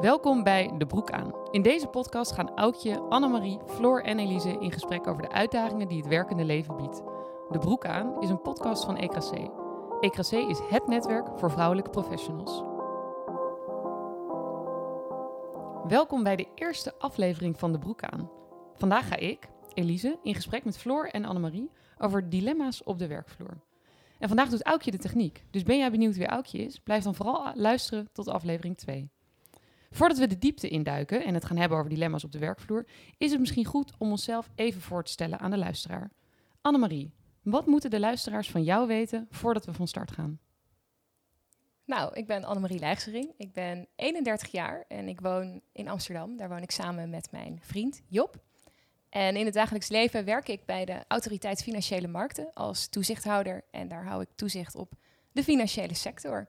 Welkom bij De Broek aan. In deze podcast gaan Oudje, Annemarie, Floor en Elise in gesprek over de uitdagingen die het werkende leven biedt. De Broek aan is een podcast van EKC. EKC is het netwerk voor vrouwelijke professionals. Welkom bij de eerste aflevering van De Broek aan. Vandaag ga ik, Elise, in gesprek met Floor en Annemarie over dilemma's op de werkvloer. En vandaag doet Aukje de techniek. Dus ben jij benieuwd wie Aukje is? Blijf dan vooral luisteren tot aflevering 2. Voordat we de diepte induiken en het gaan hebben over dilemma's op de werkvloer, is het misschien goed om onszelf even voor te stellen aan de luisteraar. Annemarie, wat moeten de luisteraars van jou weten voordat we van start gaan? Nou, ik ben Annemarie Lijgsering. Ik ben 31 jaar en ik woon in Amsterdam. Daar woon ik samen met mijn vriend Job. En in het dagelijks leven werk ik bij de Autoriteit Financiële Markten als toezichthouder. En daar hou ik toezicht op de financiële sector.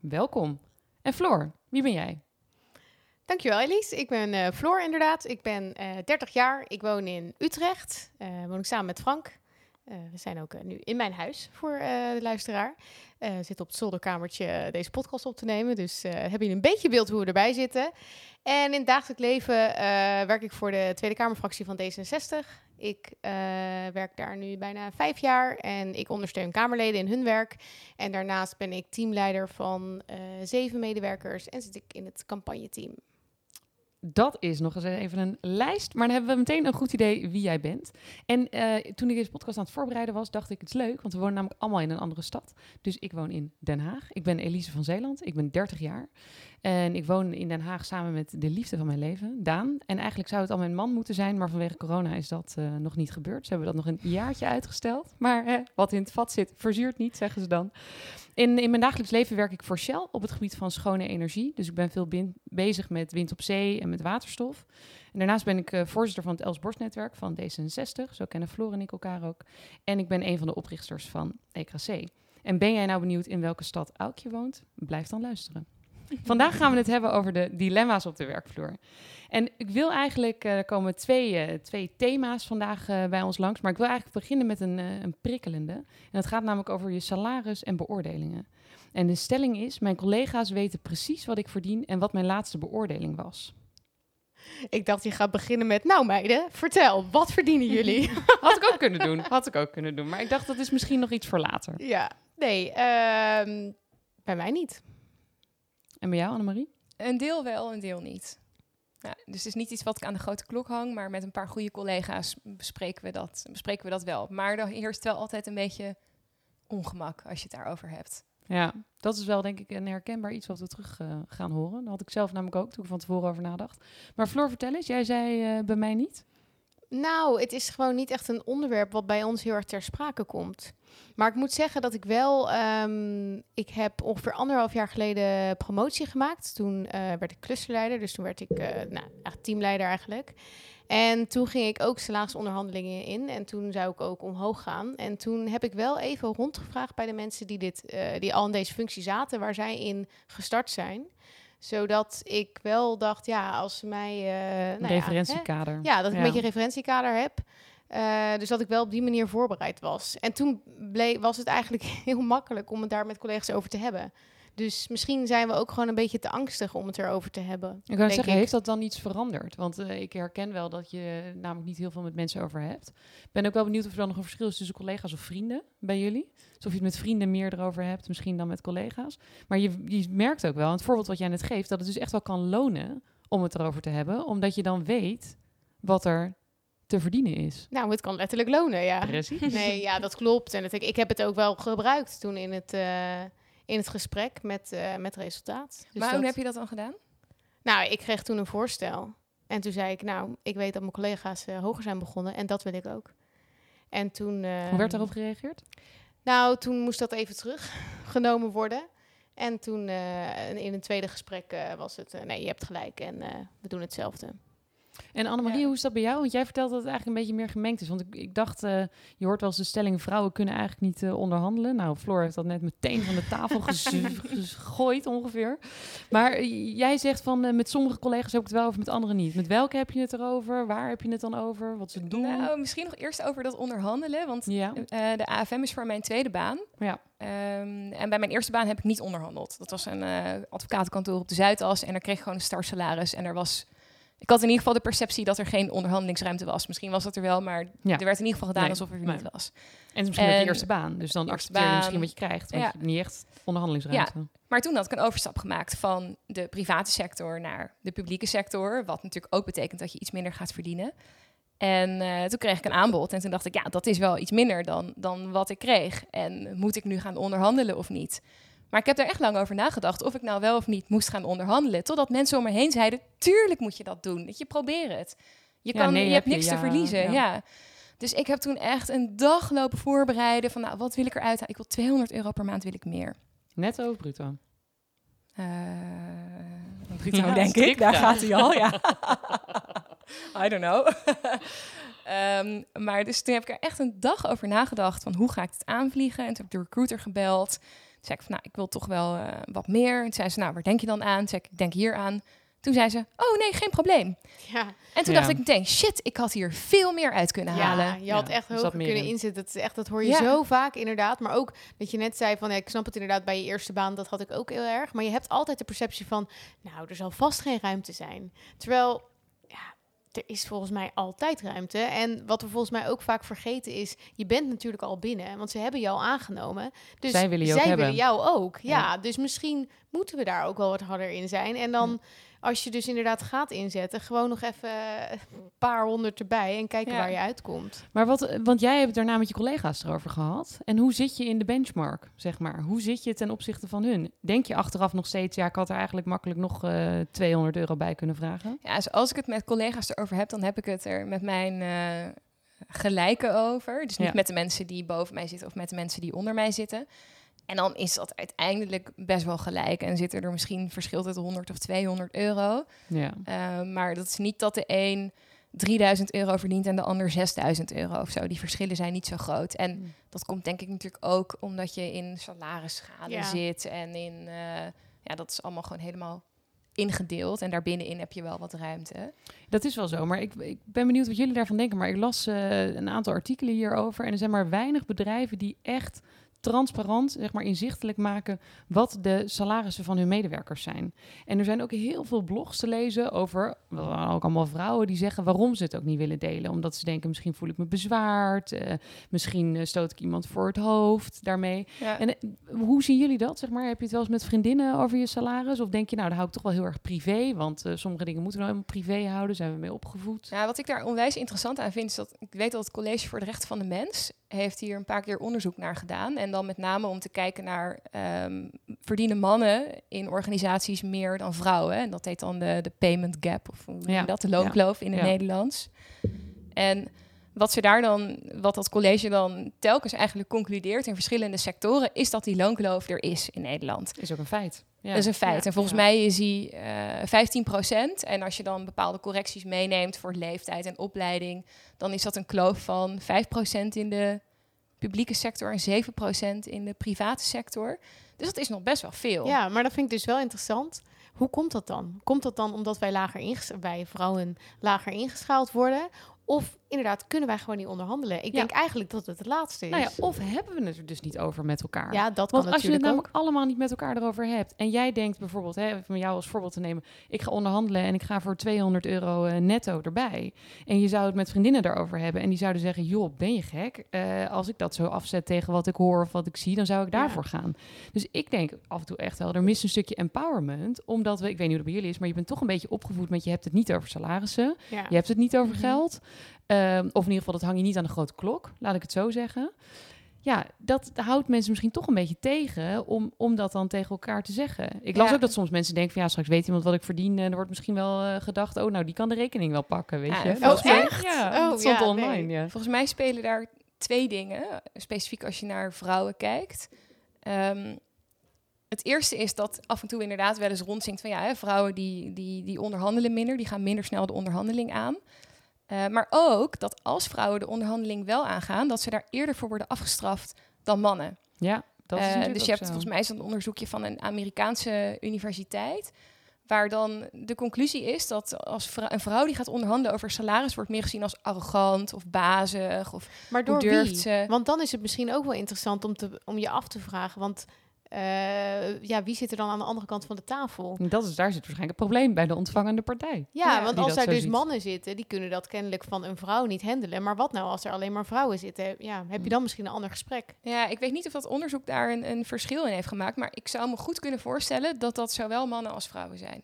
Welkom. En Floor, wie ben jij? Dankjewel Elise. Ik ben uh, Floor inderdaad. Ik ben uh, 30 jaar. Ik woon in Utrecht. Uh, woon ik samen met Frank. we zijn ook nu in mijn huis voor de luisteraar. We zitten op het zolderkamertje deze podcast op te nemen. Dus hebben jullie een beetje beeld hoe we erbij zitten. En in het dagelijks leven werk ik voor de Tweede Kamerfractie van D66. Ik werk daar nu bijna vijf jaar en ik ondersteun Kamerleden in hun werk. En daarnaast ben ik teamleider van zeven medewerkers en zit ik in het campagneteam dat is nog eens even een lijst. Maar dan hebben we meteen een goed idee wie jij bent. En uh, toen ik deze podcast aan het voorbereiden was, dacht ik het is leuk. Want we wonen namelijk allemaal in een andere stad. Dus ik woon in Den Haag. Ik ben Elise van Zeeland. Ik ben 30 jaar. En ik woon in Den Haag samen met de liefde van mijn leven, Daan. En eigenlijk zou het al mijn man moeten zijn, maar vanwege corona is dat uh, nog niet gebeurd. Ze hebben dat nog een jaartje uitgesteld. Maar hè, wat in het vat zit, verzuurt niet, zeggen ze dan. In, in mijn dagelijks leven werk ik voor Shell op het gebied van schone energie. Dus ik ben veel bezig met wind op zee en met waterstof. En daarnaast ben ik uh, voorzitter van het Els Borst netwerk van D66. Zo kennen Floor en ik elkaar ook. En ik ben een van de oprichters van EKC. En ben jij nou benieuwd in welke stad Aukje woont? Blijf dan luisteren. Vandaag gaan we het hebben over de dilemma's op de werkvloer. En ik wil eigenlijk, uh, er komen twee, uh, twee thema's vandaag uh, bij ons langs, maar ik wil eigenlijk beginnen met een, een prikkelende. En het gaat namelijk over je salaris en beoordelingen. En de stelling is, mijn collega's weten precies wat ik verdien en wat mijn laatste beoordeling was. Ik dacht, je gaat beginnen met, nou meiden, vertel, wat verdienen jullie? Had ik ook kunnen doen, had ik ook kunnen doen. Maar ik dacht, dat is misschien nog iets voor later. Ja, nee, um, bij mij niet. En bij jou, Annemarie? Een deel wel, een deel niet. Ja, dus het is niet iets wat ik aan de grote klok hang, maar met een paar goede collega's bespreken we dat, bespreken we dat wel. Maar er heerst wel altijd een beetje ongemak als je het daarover hebt. Ja, dat is wel denk ik een herkenbaar iets wat we terug uh, gaan horen. Dat had ik zelf namelijk ook toen ik van tevoren over nadacht. Maar Floor, vertel eens, jij zei uh, bij mij niet? Nou, het is gewoon niet echt een onderwerp wat bij ons heel erg ter sprake komt. Maar ik moet zeggen dat ik wel. Um, ik heb ongeveer anderhalf jaar geleden promotie gemaakt. Toen uh, werd ik klussenleider. Dus toen werd ik uh, nou, teamleider eigenlijk. En toen ging ik ook salarisonderhandelingen in. En toen zou ik ook omhoog gaan. En toen heb ik wel even rondgevraagd bij de mensen die, dit, uh, die al in deze functie zaten, waar zij in gestart zijn zodat ik wel dacht, ja, als ze mij... Uh, nou referentiekader. Ja, ja, dat ik een beetje een referentiekader heb. Uh, dus dat ik wel op die manier voorbereid was. En toen was het eigenlijk heel makkelijk om het daar met collega's over te hebben. Dus misschien zijn we ook gewoon een beetje te angstig om het erover te hebben. Ik kan zeggen, ik. heeft dat dan iets veranderd? Want uh, ik herken wel dat je namelijk niet heel veel met mensen over hebt. Ben ook wel benieuwd of er dan nog een verschil is tussen collega's of vrienden bij jullie. Alsof je het met vrienden meer erover hebt, misschien dan met collega's. Maar je, je merkt ook wel, het voorbeeld wat jij net geeft, dat het dus echt wel kan lonen om het erover te hebben. Omdat je dan weet wat er te verdienen is. Nou, het kan letterlijk lonen, ja. Precies. Nee, ja, dat klopt. En het, ik, ik heb het ook wel gebruikt toen in het... Uh, in het gesprek met, uh, met resultaat. Dus maar hoe heb je dat dan gedaan? Nou, ik kreeg toen een voorstel. En toen zei ik, nou, ik weet dat mijn collega's uh, hoger zijn begonnen en dat wil ik ook. En toen... Uh, hoe werd daarop gereageerd? Nou, toen moest dat even teruggenomen worden. En toen in een tweede gesprek was het, nee, je hebt gelijk en we doen hetzelfde. En Annemarie, ja. hoe is dat bij jou? Want jij vertelt dat het eigenlijk een beetje meer gemengd is. Want ik, ik dacht, uh, je hoort wel eens de stelling... vrouwen kunnen eigenlijk niet uh, onderhandelen. Nou, Floor heeft dat net meteen van de tafel gegooid ongeveer. Maar uh, jij zegt van, met sommige collega's heb ik het wel over, met anderen niet. Met welke heb je het erover? Waar heb je het dan over? Wat ze doen? Nou, misschien nog eerst over dat onderhandelen. Want ja. de AFM is voor mijn tweede baan. Ja. Ehm, en bij mijn eerste baan heb ik niet onderhandeld. Dat was een advocatenkantoor op de Zuidas. En daar kreeg ik gewoon een starsalaris. En er was... Ik had in ieder geval de perceptie dat er geen onderhandelingsruimte was. Misschien was dat er wel, maar er werd in ieder geval gedaan alsof er niet was. En het is misschien en, de eerste baan. Dus dan accepteer je misschien wat je krijgt. Want ja. je niet echt onderhandelingsruimte. Ja. Maar toen had ik een overstap gemaakt van de private sector naar de publieke sector. Wat natuurlijk ook betekent dat je iets minder gaat verdienen. En uh, toen kreeg ik een aanbod. En toen dacht ik, ja, dat is wel iets minder dan, dan wat ik kreeg. En moet ik nu gaan onderhandelen of niet? Maar ik heb er echt lang over nagedacht of ik nou wel of niet moest gaan onderhandelen. Totdat mensen om me heen zeiden, tuurlijk moet je dat doen. Dat je probeer het. Je, kan, je hebt niks te verliezen. Ja. Dus ik heb toen echt een dag lopen voorbereiden van, nou, wat wil ik eruit halen? Ik wil 200 euro per maand, wil ik meer. Netto bruto? Uh, bruto, denk ik. Daar gaat hij al, ja. I don't know. um, maar dus toen heb ik er echt een dag over nagedacht van hoe ga ik het aanvliegen. En toen heb ik de recruiter gebeld. Zei ik van, nou, ik wil toch wel uh, wat meer. En toen zei ze, nou, waar denk je dan aan? Toen zei ik, ik denk hier aan. Toen zei ze, oh nee, geen probleem. Ja. En toen dacht ik meteen, shit, ik had hier veel meer uit kunnen ja, halen. Je had echt hoger kunnen in. inzetten. Dat, is echt, dat hoor je zo vaak inderdaad. Maar ook dat je net zei van, ja, ik snap het inderdaad bij je eerste baan, dat had ik ook heel erg. Maar je hebt altijd de perceptie van, nou, er zal vast geen ruimte zijn. Terwijl er is volgens mij altijd ruimte. En wat we volgens mij ook vaak vergeten is, je bent natuurlijk al binnen, want ze hebben jou aangenomen. Dus zij willen, zij willen jou ook. Ja, dus misschien moeten we daar ook wel wat harder in zijn. En dan als je dus inderdaad gaat inzetten, gewoon nog even een paar honderd erbij en kijken waar je uitkomt. Maar wat, want jij hebt het daarna met je collega's erover gehad. En hoe zit je in de benchmark, zeg maar? Hoe zit je ten opzichte van hun? Denk je achteraf nog steeds, ja, ik had er eigenlijk makkelijk nog uh, eh, 200 euro bij kunnen vragen? Ja, dus als ik het met collega's erover heb, dan heb ik het er met mijn uh, gelijken over. Dus niet met de mensen die boven mij zitten of met de mensen die onder mij zitten. En dan is dat uiteindelijk best wel gelijk. En zit er misschien verschil tussen 100 of 200 euro. Ja. Uh, maar dat is niet dat de een 3000 euro verdient en de ander 6000 euro of zo. Die verschillen zijn niet zo groot. En hmm. dat komt denk ik natuurlijk ook omdat je in salarisschalen ja. zit. En in, uh, ja, dat is allemaal gewoon helemaal ingedeeld. En daarbinnenin heb je wel wat ruimte. Dat is wel zo. Maar ik, ik ben benieuwd wat jullie daarvan denken. Maar ik las uh, een aantal artikelen hierover. En er zijn maar weinig bedrijven die echt transparant, zeg maar inzichtelijk maken wat de salarissen van hun medewerkers zijn. En er zijn ook heel veel blogs te lezen over, ook allemaal vrouwen die zeggen waarom ze het ook niet willen delen. Omdat ze denken, misschien voel ik me bezwaard, uh, misschien uh, stoot ik iemand voor het hoofd daarmee. En uh, hoe zien jullie dat, zeg maar? Heb je het wel eens met vriendinnen over je salaris? Of denk je, nou, daar hou ik toch wel heel erg privé, want sommige dingen moeten we nou helemaal privé houden, zijn we mee opgevoed? Ja, wat ik daar onwijs interessant aan vind, is dat ik weet dat het College voor de Rechten van de Mens heeft hier een paar keer onderzoek naar gedaan. En dan met name om te kijken naar um, verdienen mannen in organisaties meer dan vrouwen. En dat heet dan de, de payment gap, of hoe ja. dat, de loonkloof in het Nederlands. En wat ze daar dan, wat dat college dan telkens eigenlijk concludeert in verschillende sectoren, is dat die loonkloof er is in Nederland. Is ook een feit. Ja. Dat is een feit. en volgens mij is die uh, eh, 15% En als je dan bepaalde correcties meeneemt voor leeftijd en opleiding, dan is dat een kloof van 5% in de publieke sector en 7% in de private sector. Dus dat is nog best wel veel. Ja, maar dat vind ik dus wel interessant. Hoe komt dat dan? Komt dat dan omdat wij, lager wij vrouwen lager ingeschaald worden? Of inderdaad, kunnen wij gewoon niet onderhandelen? Ik denk eigenlijk dat het het laatste is. Nou ja, of hebben we het er dus niet over met elkaar? Ja, dat Want kan als je het namelijk allemaal niet met elkaar erover hebt... en jij denkt bijvoorbeeld, hè, van jou als voorbeeld te nemen... ik ga onderhandelen en ik ga voor 200 euro uh, netto erbij. En je zou het met vriendinnen daarover hebben... en die zouden zeggen, joh, ben je gek? Uh, als ik dat zo afzet tegen wat ik hoor of wat ik zie... dan zou ik daarvoor gaan. Dus ik denk af en toe echt wel, er mist een stukje empowerment... omdat we, ik weet niet hoe het bij jullie is... maar je bent toch een beetje opgevoed met... je hebt het niet over salarissen, je hebt het niet over mhm. geld... Um, of in ieder geval, dat hang je niet aan de grote klok, laat ik het zo zeggen. Ja, dat houdt mensen misschien toch een beetje tegen om, om dat dan tegen elkaar te zeggen. Ik las ook dat soms mensen denken van ja, straks weet iemand wat ik verdien. En er wordt misschien wel uh, gedacht, oh nou, die kan de rekening wel pakken, weet je. Oh, echt? Ja, oh, dat stond online, ja. Volgens mij spelen daar twee dingen, specifiek als je naar vrouwen kijkt. Um, het eerste is dat af en toe inderdaad wel eens rondzinkt van ja, hè, vrouwen die, die, die onderhandelen minder, die gaan minder snel de onderhandeling aan. Uh, maar ook dat als vrouwen de onderhandeling wel aangaan, dat ze daar eerder voor worden afgestraft dan mannen. Ja, dat is uh, Dus je hebt volgens mij zo'n onderzoekje van een Amerikaanse universiteit, Waar dan de conclusie is dat als vrou- een vrouw die gaat onderhandelen over salaris wordt meer gezien als arrogant of bazig of Maar hoe door durft wie? ze? Want dan is het misschien ook wel interessant om, te, om je af te vragen. Want eh, ja, wie zit er dan aan de andere kant van de tafel? Dat is, daar zit waarschijnlijk het probleem bij de ontvangende partij. Ja, Ja, want als daar dus ziet. mannen zitten, die kunnen dat kennelijk van een vrouw niet handelen. Maar wat nou als er alleen maar vrouwen zitten? Ja, heb Hm. je dan misschien een ander gesprek? Ja, ik weet niet of dat onderzoek daar een, een verschil in heeft gemaakt, maar ik zou me goed kunnen voorstellen dat dat zowel mannen als vrouwen zijn.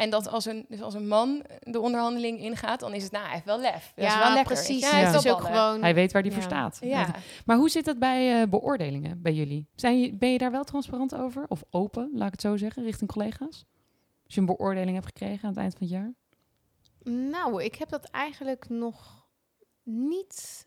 En dat als een, dus als een man de onderhandeling ingaat, dan is het, nou, hij heeft wel lef. Dat is wel lekker. precies. Ja, Hij is ook gewoon... Hij weet waar die Ja. voor staat. Ja. Maar hoe zit dat bij eh, beoordelingen bij jullie? Zijn je, ben je daar wel transparant over? Of open, laat ik het zo zeggen, richting collega's? Als je een beoordeling hebt gekregen aan het eind van het jaar? Nou, ik heb dat eigenlijk nog niet...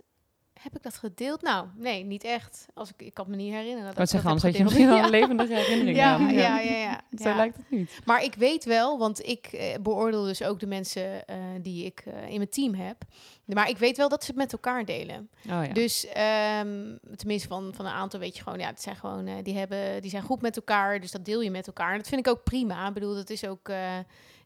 Heb ik dat gedeeld? Nou, nee, niet echt. Als ik, ik kan me niet herinneren. Ik Dat dat zeggen, anders had je misschien wel een levendige herinnering Ja, aan. ja, ja, ja. Zo ja. lijkt het niet. Maar ik weet wel, want ik eh, beoordeel dus ook de mensen eh, die ik eh, in mijn team heb. Maar ik weet wel dat ze het met elkaar delen. Oh, ja. Dus ehm, tenminste van, van een aantal weet je gewoon, ja, het zijn gewoon, die, hebben, die zijn goed met elkaar, dus dat deel je met elkaar. En dat vind ik ook prima. Ik bedoel, dat is ook,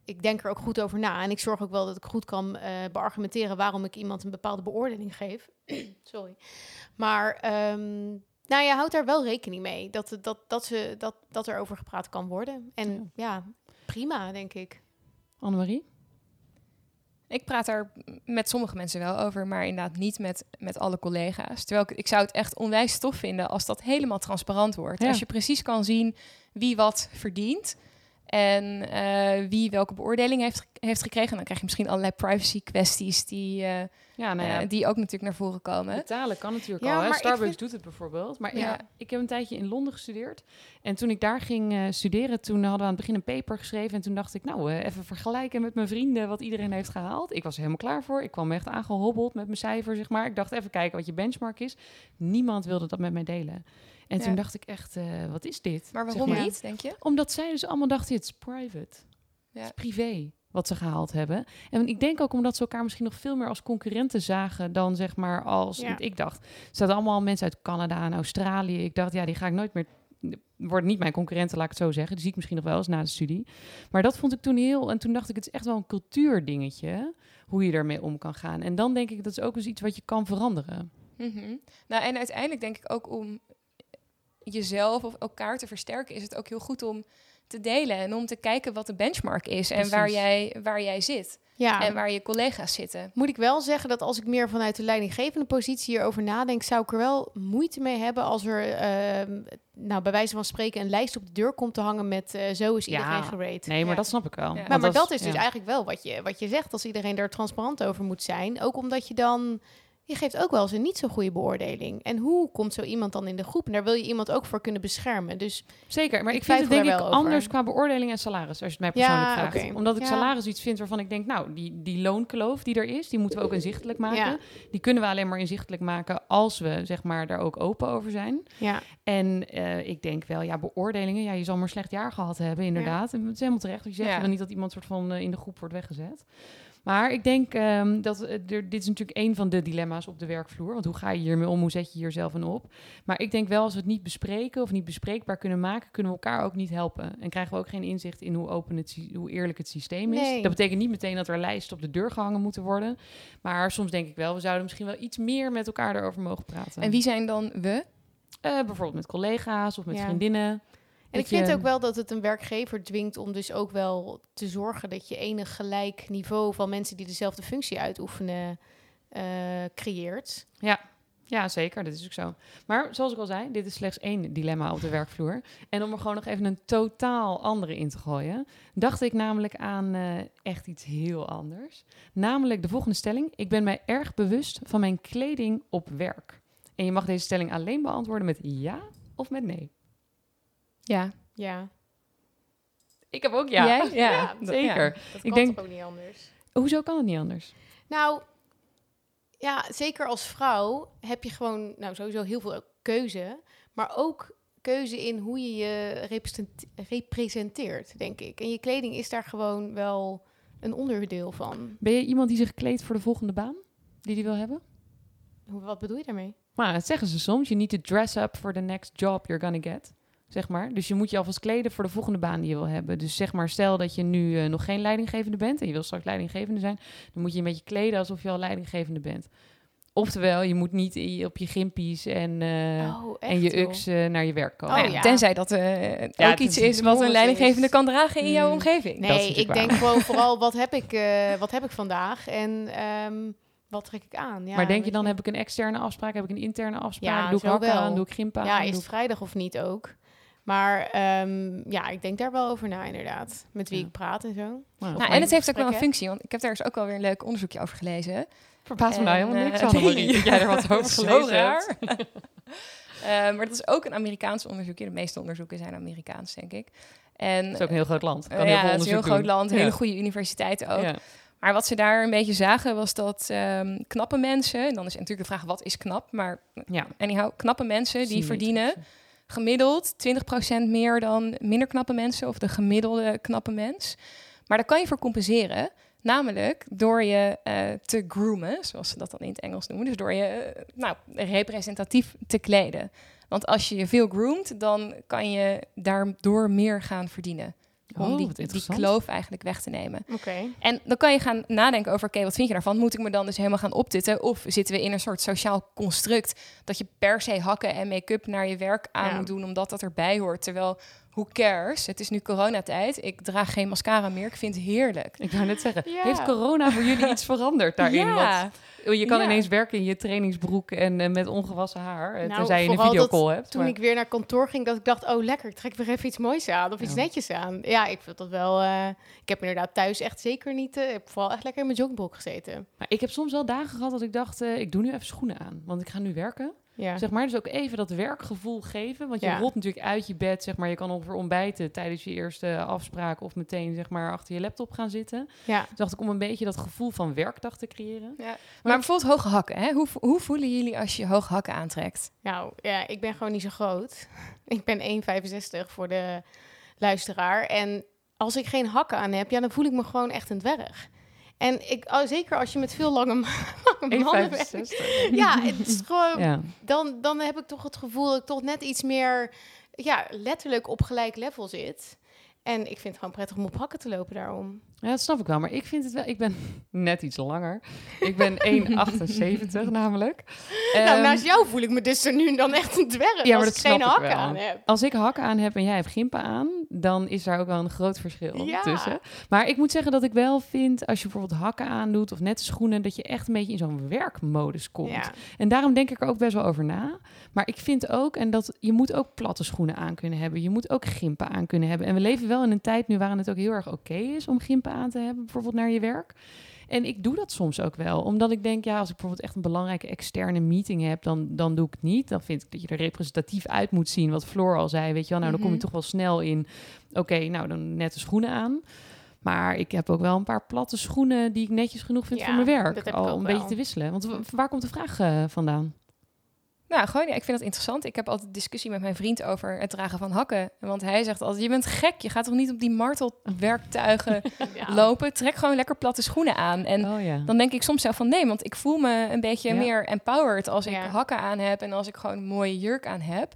ik denk er ook goed over na. En ik zorg ook wel dat ik goed kan eh, beargumenteren waarom ik iemand een bepaalde beoordeling geef. Sorry. Maar ehm, nou ja, houd daar wel rekening mee dat, dat, dat, ze, dat, dat er over gepraat kan worden. En ja, prima, denk ik. Annemarie? Ik praat daar met sommige mensen wel over, maar inderdaad niet met, met alle collega's. Terwijl ik, ik zou het echt onwijs tof vinden als dat helemaal transparant wordt. Ja. Als je precies kan zien wie wat verdient en eh, wie welke beoordeling heeft, heeft gekregen. Dan krijg je misschien allerlei privacy kwesties die, eh, Ja, nou ja, eh, die ook natuurlijk naar voren komen. Betalen kan natuurlijk Ja, al. Hè? Starbucks vind- doet het bijvoorbeeld. Maar Ja. ik, ik heb een tijdje in Londen gestudeerd. En toen ik daar ging eh, studeren, toen hadden we aan het begin een paper geschreven. En toen dacht ik, nou, eh, even vergelijken met mijn vrienden wat iedereen heeft gehaald. Ik was er helemaal klaar voor. Ik kwam echt aangehobbeld met mijn cijfer, zeg maar. Ik dacht, even kijken wat je benchmark is. Niemand wilde dat met mij delen. En Ja. toen dacht ik echt, eh, wat is dit? Maar Zeg waarom maar. niet, denk je? Omdat zij dus allemaal dachten, het is private. Ja. Het is privé wat ze gehaald hebben. En ik denk ook omdat ze elkaar misschien nog veel meer als concurrenten zagen dan zeg maar als Ja. ik dacht. Er zaten allemaal mensen uit Canada en Australië. Ik dacht, ja, die ga ik nooit meer worden niet mijn concurrenten, laat ik het zo zeggen. Die zie ik misschien nog wel eens na de studie. Maar dat vond ik toen heel... En toen dacht ik, het is echt wel een cultuurdingetje... hoe je ermee om kan gaan. En dan denk ik, dat is ook eens iets wat je kan veranderen. Mhm. Nou, en uiteindelijk denk ik ook om jezelf of elkaar te versterken, is het ook heel goed om te delen en om te kijken wat de benchmark is en waar jij, waar jij zit Ja, en waar je collega's zitten. Moet ik wel zeggen dat als ik meer vanuit de leidinggevende positie hierover nadenk, zou ik er wel moeite mee hebben als er, ehm, nou, bij wijze van spreken, een lijst op de deur komt te hangen met eh, zo is Ja. iedereen gerate. Nee, maar Ja. dat snap ik wel. Ja. Maar, maar dat is dus ja. eigenlijk wel wat je, wat je zegt, als iedereen daar transparant over moet zijn. Ook omdat je dan, je geeft ook wel eens een niet zo goede beoordeling. En hoe komt zo iemand dan in de groep? En daar wil je iemand ook voor kunnen beschermen. Dus Zeker, maar Ik ik, vind het denk ik over. anders qua beoordeling en salaris, als je het mij Ja, persoonlijk vraagt. oké. Omdat ik Ja. salaris iets vind waarvan ik denk, nou, die, die loonkloof die er is, die moeten we ook inzichtelijk maken. Ja. Die kunnen we alleen maar inzichtelijk maken als we, zeg maar, daar ook open over zijn. ja, En eh, ik denk wel, ja, beoordelingen, ja, je zal maar slecht jaar gehad hebben, inderdaad. En het is helemaal terecht je zegt. Ja. Wil niet dat iemand soort van eh, in de groep wordt weggezet. Maar ik denk ehm, dat eh, er, dit is natuurlijk een van de dilemma's op de werkvloer. Want hoe ga je hiermee om? Hoe zet je hier zelf een op? Maar ik denk wel, als we het niet bespreken of niet bespreekbaar kunnen maken, kunnen we elkaar ook niet helpen. En krijgen we ook geen inzicht in hoe open het, hoe eerlijk het systeem is. Nee. Dat betekent niet meteen dat er lijsten op de deur gehangen moeten worden. Maar soms denk ik wel, we zouden misschien wel iets meer met elkaar erover mogen praten. En wie zijn dan we? Eh, bijvoorbeeld met collega's of met Ja. vriendinnen. En ik vind je- ook wel dat het een werkgever dwingt om dus ook wel te zorgen dat je enig gelijk niveau van mensen die dezelfde functie uitoefenen eh, creëert. Ja, zeker. Dat is ook zo. Maar zoals ik al zei, dit is slechts één dilemma op de werkvloer. En om er gewoon nog even een totaal andere in te gooien, dacht ik namelijk aan eh, echt iets heel anders. Namelijk de volgende stelling. Ik ben mij erg bewust van mijn kleding op werk. En je mag deze stelling alleen beantwoorden met ja of met nee. Ja. Ja, Ik heb ook ja. Jij? Ja, Ja, dat- zeker. dat Ik denk- toch ook niet anders. Hoezo kan het niet anders? Nou, ja, zeker als vrouw heb je gewoon nou, sowieso heel veel keuze. Maar ook keuze in hoe je je represent- representeert, denk ik. En je kleding is daar gewoon wel een onderdeel van. Ben je iemand die zich kleedt voor de volgende baan die die wil hebben? Hoe, wat bedoel je daarmee? Maar dat zeggen ze soms. You need to dress up for the next job you're gonna get. Zeg maar. Dus je moet je alvast kleden voor de volgende baan die je wil hebben. Dus zeg maar, stel dat je nu eh, nog geen leidinggevende bent en je wil straks leidinggevende zijn, dan moet je een beetje kleden alsof je al leidinggevende bent. Oftewel, je moet niet op je gimpies en, eh, oh, echt, en je. UX eh, naar je werk komen. Oh, ja, ja. Tenzij dat eh, Ja, ook het iets is wat een leidinggevende is. kan dragen in jouw Hmm. omgeving. Nee, ik denk gewoon vooral wat heb ik, eh, wat heb ik vandaag en ehm, wat trek ik aan. Ja, maar denk je dan, heb ik een externe afspraak, heb ik een interne afspraak, Ja, doe ik wel. aan, doe ik gimpen aan? Ja, is het vrijdag of niet ook? Maar ehm, ja, ik denk daar wel over na inderdaad. Met wie Ja. ik praat en zo. Nou, Nou, en het heeft ook wel een functie, want ik heb daar dus ook wel weer een leuk onderzoekje over gelezen. verbaast me nou helemaal niks, eh, dat jij er wat over gelezen raar. hebt. Eh, maar dat is ook een Amerikaans onderzoekje. De meeste onderzoeken zijn Amerikaans, denk ik. En Het is ook een heel groot land. Kan eh, heel ja, veel het is een heel groot doen. land, Ja. hele goede universiteiten ook. Ja. Maar wat ze daar een beetje zagen was dat ehm, knappe mensen, en dan is natuurlijk de vraag wat is knap, maar Ja. anyhow, knappe mensen die verdienen. Gemiddeld 20% meer dan minder knappe mensen of de gemiddelde knappe mens. Maar daar kan je voor compenseren. Namelijk door je eh, te groomen, zoals ze dat dan in het Engels noemen. Dus door je eh, nou, representatief te kleden. Want als je je veel groomt, dan kan je daardoor meer gaan verdienen. Om Oh, die, kloof eigenlijk weg te nemen. Oké. En dan kan je gaan nadenken over, oké, wat vind je daarvan? Moet ik me dan dus helemaal gaan optitten? Of zitten we in een soort sociaal construct dat je per se hakken en make-up naar je werk aan Ja. moet doen, omdat dat erbij hoort? Terwijl, who cares? Het is nu coronatijd. Ik draag geen mascara meer. Ik vind het heerlijk. Ik wou net zeggen, Ja. heeft corona voor jullie iets veranderd daarin? Ja. Je kan Ja. ineens werken in je trainingsbroek en eh, met ongewassen haar, eh, Nou, tenzij je een videocall hebt. Toen maar- ik weer naar kantoor ging, dat ik dacht, oh lekker, ik trek weer even iets moois aan of iets Ja. netjes aan. Ja, ik vind dat wel. eh, ik heb inderdaad thuis echt zeker niet. ik heb vooral echt lekker in mijn joggingbroek gezeten. Maar ik heb soms wel dagen gehad dat ik dacht, ik doe nu even schoenen aan. Want ik ga nu werken. Ja. Zeg maar, dus ook even dat werkgevoel geven. Want je Ja. rolt natuurlijk uit je bed, zeg maar. Je kan ongeveer ontbijten tijdens je eerste afspraak... of meteen, zeg maar, achter je laptop gaan zitten. ja. Dus dacht ik om een beetje dat gevoel van werkdag te creëren. Maar bijvoorbeeld hoge hakken. Hè? Hoe, hoe voelen jullie als je hoge hakken aantrekt? Nou ja, ik ben gewoon niet zo groot. Ik ben 1,65 voor de luisteraar. En als ik geen hakken aan heb, ja, dan voel ik me gewoon echt een dwerg. En ik, oh, zeker als je met veel lange mannen werkt. 1,65. Ja, het is gewoon, Ja. dan, dan heb ik toch het gevoel dat ik toch net iets meer, ja, letterlijk op gelijk level zit. En ik vind het gewoon prettig om op hakken te lopen daarom. Ja, dat snap ik wel. Maar ik vind het wel... Ik ben net iets langer. Ik ben 1,78 namelijk. nou, Ehm, naast jou voel ik me dus er nu dan echt een dwerg Ja, maar als dat ik geen hakken aan heb. Als ik hakken aan heb en jij hebt gimpen aan, dan is daar ook wel een groot verschil Ja. tussen. Maar ik moet zeggen dat ik wel vind, als je bijvoorbeeld hakken aandoet of nette schoenen, dat je echt een beetje in zo'n werkmodus komt. Ja. En daarom denk ik er ook best wel over na. Maar ik vind ook, en dat je moet ook platte schoenen aan kunnen hebben. Je moet ook gimpen aan kunnen hebben. En we leven wel in een tijd nu waarin het ook heel erg oké is om gimpen aan te hebben, bijvoorbeeld naar je werk. En ik doe dat soms ook wel, omdat ik denk, ja, als ik bijvoorbeeld echt een belangrijke externe meeting heb, dan, dan doe ik het niet. Dan vind ik dat je er representatief uit moet zien, wat Floor al zei, weet je wel. Nou, dan kom je Mhm. toch wel snel in, oké, nou, dan nette schoenen aan. Maar ik heb ook wel een paar platte schoenen die ik netjes genoeg vind Ja, voor mijn werk. Al ook een beetje te wisselen. Want waar komt de vraag eh, vandaan? Nou, gewoon, ja, ik vind dat interessant. Ik heb altijd discussie met mijn vriend over het dragen van hakken. Want hij zegt altijd, je bent gek. Je gaat toch niet op die martelwerktuigen Ja. lopen? Trek gewoon lekker platte schoenen aan. En oh ja. dan denk ik soms zelf van nee, want ik voel me een beetje meer empowered als ik hakken aan heb en als ik gewoon een mooie jurk aan heb.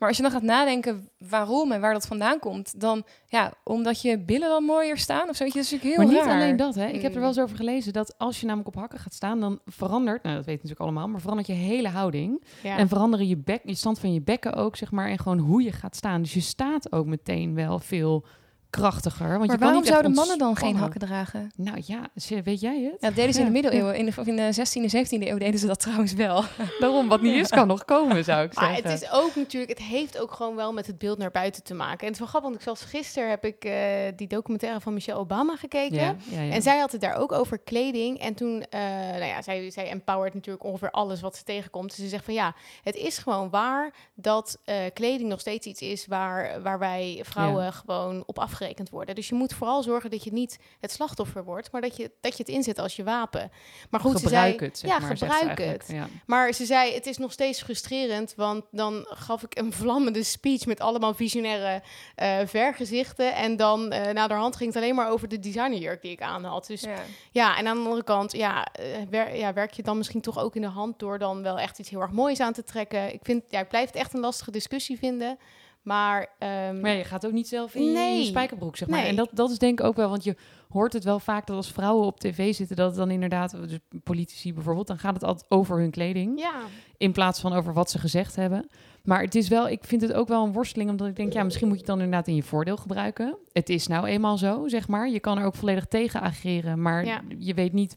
Maar als je dan gaat nadenken waarom en waar dat vandaan komt, dan ja, omdat je billen dan mooier staan of zo. Dat is natuurlijk heel maar niet raar. alleen dat, hè. Ik heb er wel eens over gelezen dat als je namelijk op hakken gaat staan, dan verandert, nou dat weet je natuurlijk allemaal, maar verandert je hele houding. Ja. En veranderen je, bek, je stand van je bekken ook, zeg maar, en gewoon hoe je gaat staan. Dus je staat ook meteen wel veel krachtiger. Want Maar je kan waarom zouden mannen dan geen hakken dragen? Nou ja, weet jij het? Ja, dat deden ze in de middeleeuwen. In de, of in de 16e, 17e eeuw deden ze dat trouwens wel. Daarom, wat niet is, kan nog komen, zou ik Maar zeggen. het is ook natuurlijk, het heeft ook gewoon wel met het beeld naar buiten te maken. En het is wel grappig, want ik zelfs gisteren heb ik eh, die documentaire van Michelle Obama gekeken. ja, ja, ja. En zij had het daar ook over kleding. En toen, eh, nou ja, zij, zij empowert natuurlijk ongeveer alles wat ze tegenkomt. Dus ze zegt van ja, het is gewoon waar dat eh, kleding nog steeds iets is waar, waar wij vrouwen gewoon op afgerekend worden. Dus je moet vooral zorgen dat je niet het slachtoffer wordt, maar dat je, dat je het inzet als je wapen. Maar goed, gebruik ze zei, het, zeg ja, maar, gebruik het. Ja. Maar ze zei, het is nog steeds frustrerend, want dan gaf ik een vlammende speech met allemaal visionaire eh, vergezichten. En dan uh, naderhand ging het alleen maar over de designerjurk die ik aan had. Dus ja, Ja. en aan de andere kant, ja, eh, wer- ja, werk je dan misschien toch ook in de hand door dan wel echt iets heel erg moois aan te trekken. Ik vind, ja, ik blijf het echt een lastige discussie vinden. Maar, ehm, Maar je gaat ook niet zelf in je Nee. spijkerbroek, zeg maar. Nee. En dat, dat is denk ik ook wel, want je hoort het wel vaak dat als vrouwen op tv zitten, dat het dan inderdaad, dus politici bijvoorbeeld, dan gaat het altijd over hun kleding, ja, in plaats van over wat ze gezegd hebben. Maar het is wel, ik vind het ook wel een worsteling, omdat ik denk, ja, misschien moet je het dan inderdaad in je voordeel gebruiken. Het is nou eenmaal zo, zeg maar. Je kan er ook volledig tegen ageren, maar Ja. je weet niet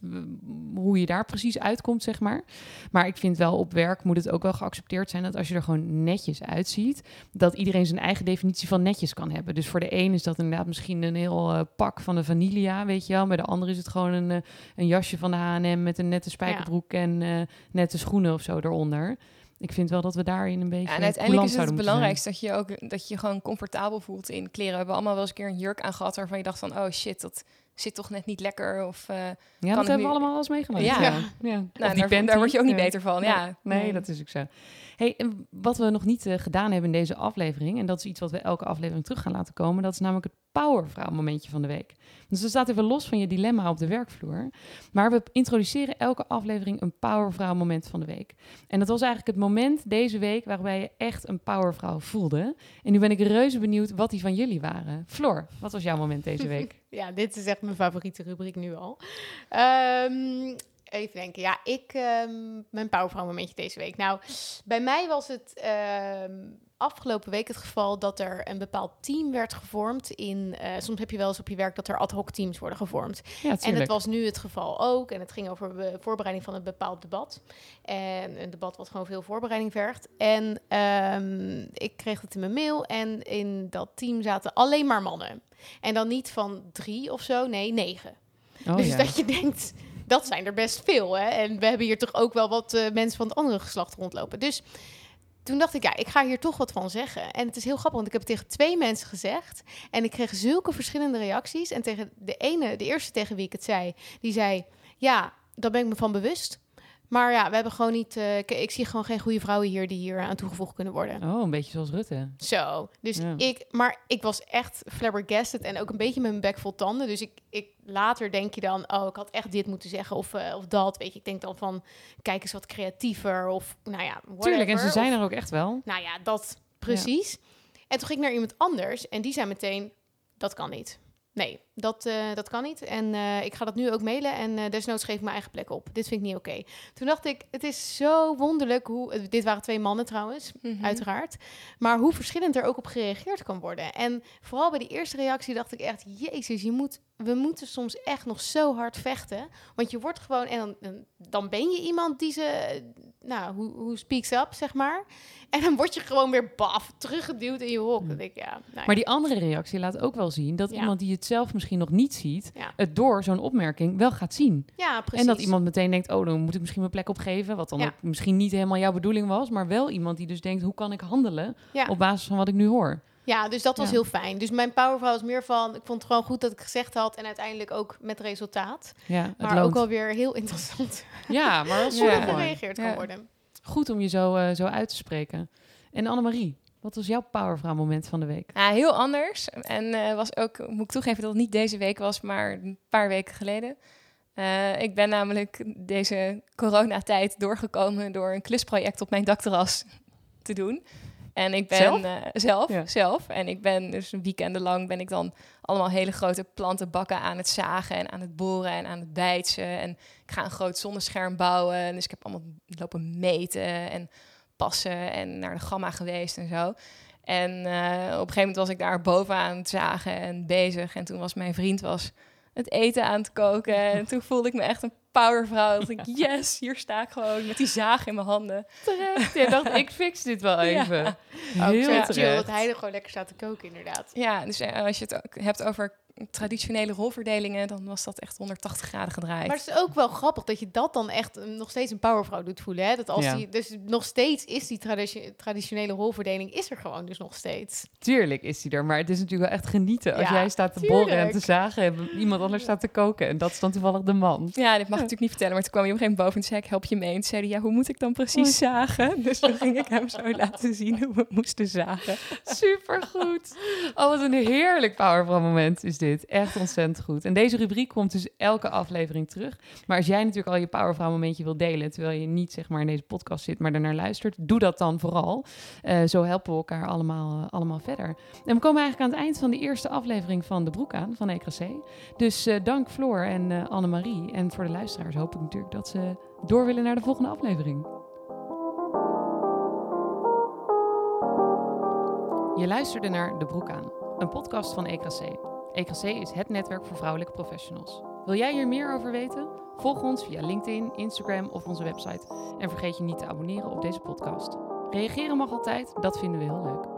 hoe je daar precies uitkomt, zeg maar. Maar ik vind wel op werk moet het ook wel geaccepteerd zijn dat als je er gewoon netjes uitziet, dat iedereen zijn eigen definitie van netjes kan hebben. Dus voor de een is dat inderdaad misschien een heel eh, pak van de Vanilla, weet je wel. Bij de ander is het gewoon een, eh, een jasje van de H&M met een nette spijkerbroek en eh, nette schoenen of zo eronder. Ik vind wel dat we daarin een beetje Ja, en uiteindelijk is het het belangrijkste dat je ook dat je gewoon comfortabel voelt in kleren. We hebben allemaal wel eens een keer een jurk aangehad waarvan je dacht van, oh shit, dat zit toch net niet lekker. Of uh, zijn. Ja, kan dat hebben nu- we allemaal wel eens meegemaakt. Ja. ja. ja. Of nou, die daar, daar word je ook niet Ja. beter van. Nee, Ja, Nee, dat is ook zo. Hey, en wat we nog niet eh, gedaan hebben in deze aflevering, en dat is iets wat we elke aflevering terug gaan laten komen, dat is namelijk het powervrouw momentje van de week. Dus dat staat even los van je dilemma op de werkvloer. Maar we introduceren elke aflevering een powervrouw moment van de week. En dat was eigenlijk het moment deze week waarbij je echt een powervrouw voelde. En nu ben ik reuze benieuwd wat die van jullie waren. Floor, wat was jouw moment deze week? ja, dit is echt mijn favoriete rubriek nu al. Ehm, even denken. Ja, ik, ehm, mijn powervrouw momentje deze week. Nou, bij mij was het ehm, afgelopen week het geval dat er een bepaald team werd gevormd. In, eh, soms heb je wel eens op je werk dat er ad hoc teams worden gevormd. Ja, En het was nu het geval ook. En het ging over de voorbereiding van een bepaald debat. En een debat wat gewoon veel voorbereiding vergt. En ehm, ik kreeg het in mijn mail. En in dat team zaten alleen maar mannen. En dan niet van drie of zo, nee, negen. Oh, dus ja. dat je denkt, dat zijn er best veel. Hè? En we hebben hier toch ook wel wat eh, mensen van het andere geslacht rondlopen. Dus toen dacht ik, ja, ik ga hier toch wat van zeggen. En het is heel grappig, want ik heb het tegen twee mensen gezegd. En ik kreeg zulke verschillende reacties. En tegen de ene, de eerste tegen wie ik het zei, die zei... Ja, daar ben ik me van bewust. Maar ja, we hebben gewoon niet... eh, ik, ik zie gewoon geen goede vrouwen hier die hier aan toegevoegd kunnen worden. Oh, een beetje zoals Rutte. Zo. Dus Ja. ik, maar ik was echt flabbergasted en ook een beetje met mijn bek vol tanden. Dus ik, ik later denk je dan, oh, ik had echt dit moeten zeggen of, eh, of dat. Weet je, ik denk dan van, kijk eens wat creatiever of, nou ja, Tuurlijk, en ze whatever. zijn Of- er ook echt wel. Nou ja, dat precies. En toen ging ik naar iemand anders en die zei meteen, dat kan niet. Nee, dat, eh, dat kan niet. En eh, ik ga dat nu ook mailen en eh, desnoods geef ik mijn eigen plek op. Dit vind ik niet oké. Toen dacht ik, het is zo wonderlijk hoe... Dit waren twee mannen trouwens, Mhm. uiteraard. Maar hoe verschillend er ook op gereageerd kan worden. En vooral bij die eerste reactie dacht ik echt... Jezus, je moet, we moeten soms echt nog zo hard vechten. Want je wordt gewoon... En dan, dan- ben je iemand die ze... Nou, hoe, hoe speaks up, zeg maar. En dan word je gewoon weer baf, teruggeduwd in je hok. Ja. Ik, ja, nou Maar die andere reactie laat ook wel zien dat Ja. iemand die het zelf misschien nog niet ziet, Ja. het door zo'n opmerking wel gaat zien. ja, precies. En dat iemand meteen denkt, oh, dan moet ik misschien mijn plek opgeven. Wat dan Ja. ook misschien niet helemaal jouw bedoeling was. Maar wel iemand die dus denkt, hoe kan ik handelen Ja. op basis van wat ik nu hoor. Ja, dus dat was heel fijn. Dus mijn powervrouw was meer van... Ik vond het gewoon goed dat ik gezegd had. En uiteindelijk ook met resultaat. Ja, het Maar loont. ook wel weer heel interessant Ja, maar er mooi. gereageerd kan worden. Goed om je zo, eh, zo uit te spreken. En Annemarie, wat was jouw powervrouw moment van de week? Ja, heel anders. En eh, was ook, moet ik toegeven dat het niet deze week was, maar een paar weken geleden. Eh, ik ben namelijk deze coronatijd doorgekomen door een klusproject op mijn dakterras te doen. En ik ben Zelf? eh, zelf, Ja. zelf. En ik ben dus weekenden lang ben ik dan allemaal hele grote plantenbakken aan het zagen en aan het boren en aan het bijtsen. En ik ga een groot zonnescherm bouwen. Dus ik heb allemaal lopen meten en passen en naar de gamma geweest en zo. En eh, op een gegeven moment was ik daar boven aan het zagen en bezig. En toen was mijn vriend was het eten aan het koken. En toen voelde ik me echt een powervrouw. Dat ik, yes, hier sta ik gewoon met die zaag in mijn handen. Terecht. Dacht, ik fix dit wel Ja. even. Ook Heel chill terecht. dat hij er gewoon lekker staat te koken, inderdaad. Ja, dus eh, als je het ook hebt over traditionele rolverdelingen, dan was dat echt 180 graden gedraaid. Maar het is ook wel grappig dat je dat dan echt eh, nog steeds een powervrouw doet voelen. Hè? Dat als Ja. die, dus nog steeds is die traditio- traditionele rolverdeling is er gewoon dus nog steeds. Tuurlijk is die er, maar het is natuurlijk wel echt genieten. Als Ja, jij staat te borren en te tuurlijk. zagen en iemand anders staat te koken. En dat is dan toevallig de man. Ja, dit mag ik natuurlijk niet vertellen, maar toen kwam je op een gegeven moment boven en zei ik, help je mee? En toen zei hij, ja, hoe moet ik dan precies zagen? Dus toen ging ik hem zo laten zien hoe we moesten zagen. Supergoed. Oh, wat een heerlijk powervrouw moment is dit. Echt ontzettend goed. En deze rubriek komt dus elke aflevering terug. Maar als jij natuurlijk al je powervrouw momentje wilt delen, terwijl je niet zeg maar in deze podcast zit, maar ernaar luistert, doe dat dan vooral. Eh, zo helpen we elkaar allemaal, eh, allemaal verder. En we komen eigenlijk aan het eind van de eerste aflevering van De Broek aan, van EKC. Dus eh, dank Floor en uh, Annemarie. En voor de luisteraars hoop ik natuurlijk dat ze door willen naar de volgende aflevering. Je luisterde naar De Broek aan, een podcast van EKC. EKC is het netwerk voor vrouwelijke professionals. Wil jij hier meer over weten? Volg ons via LinkedIn, Instagram of onze website. En vergeet je niet te abonneren op deze podcast. Reageren mag altijd, dat vinden we heel leuk.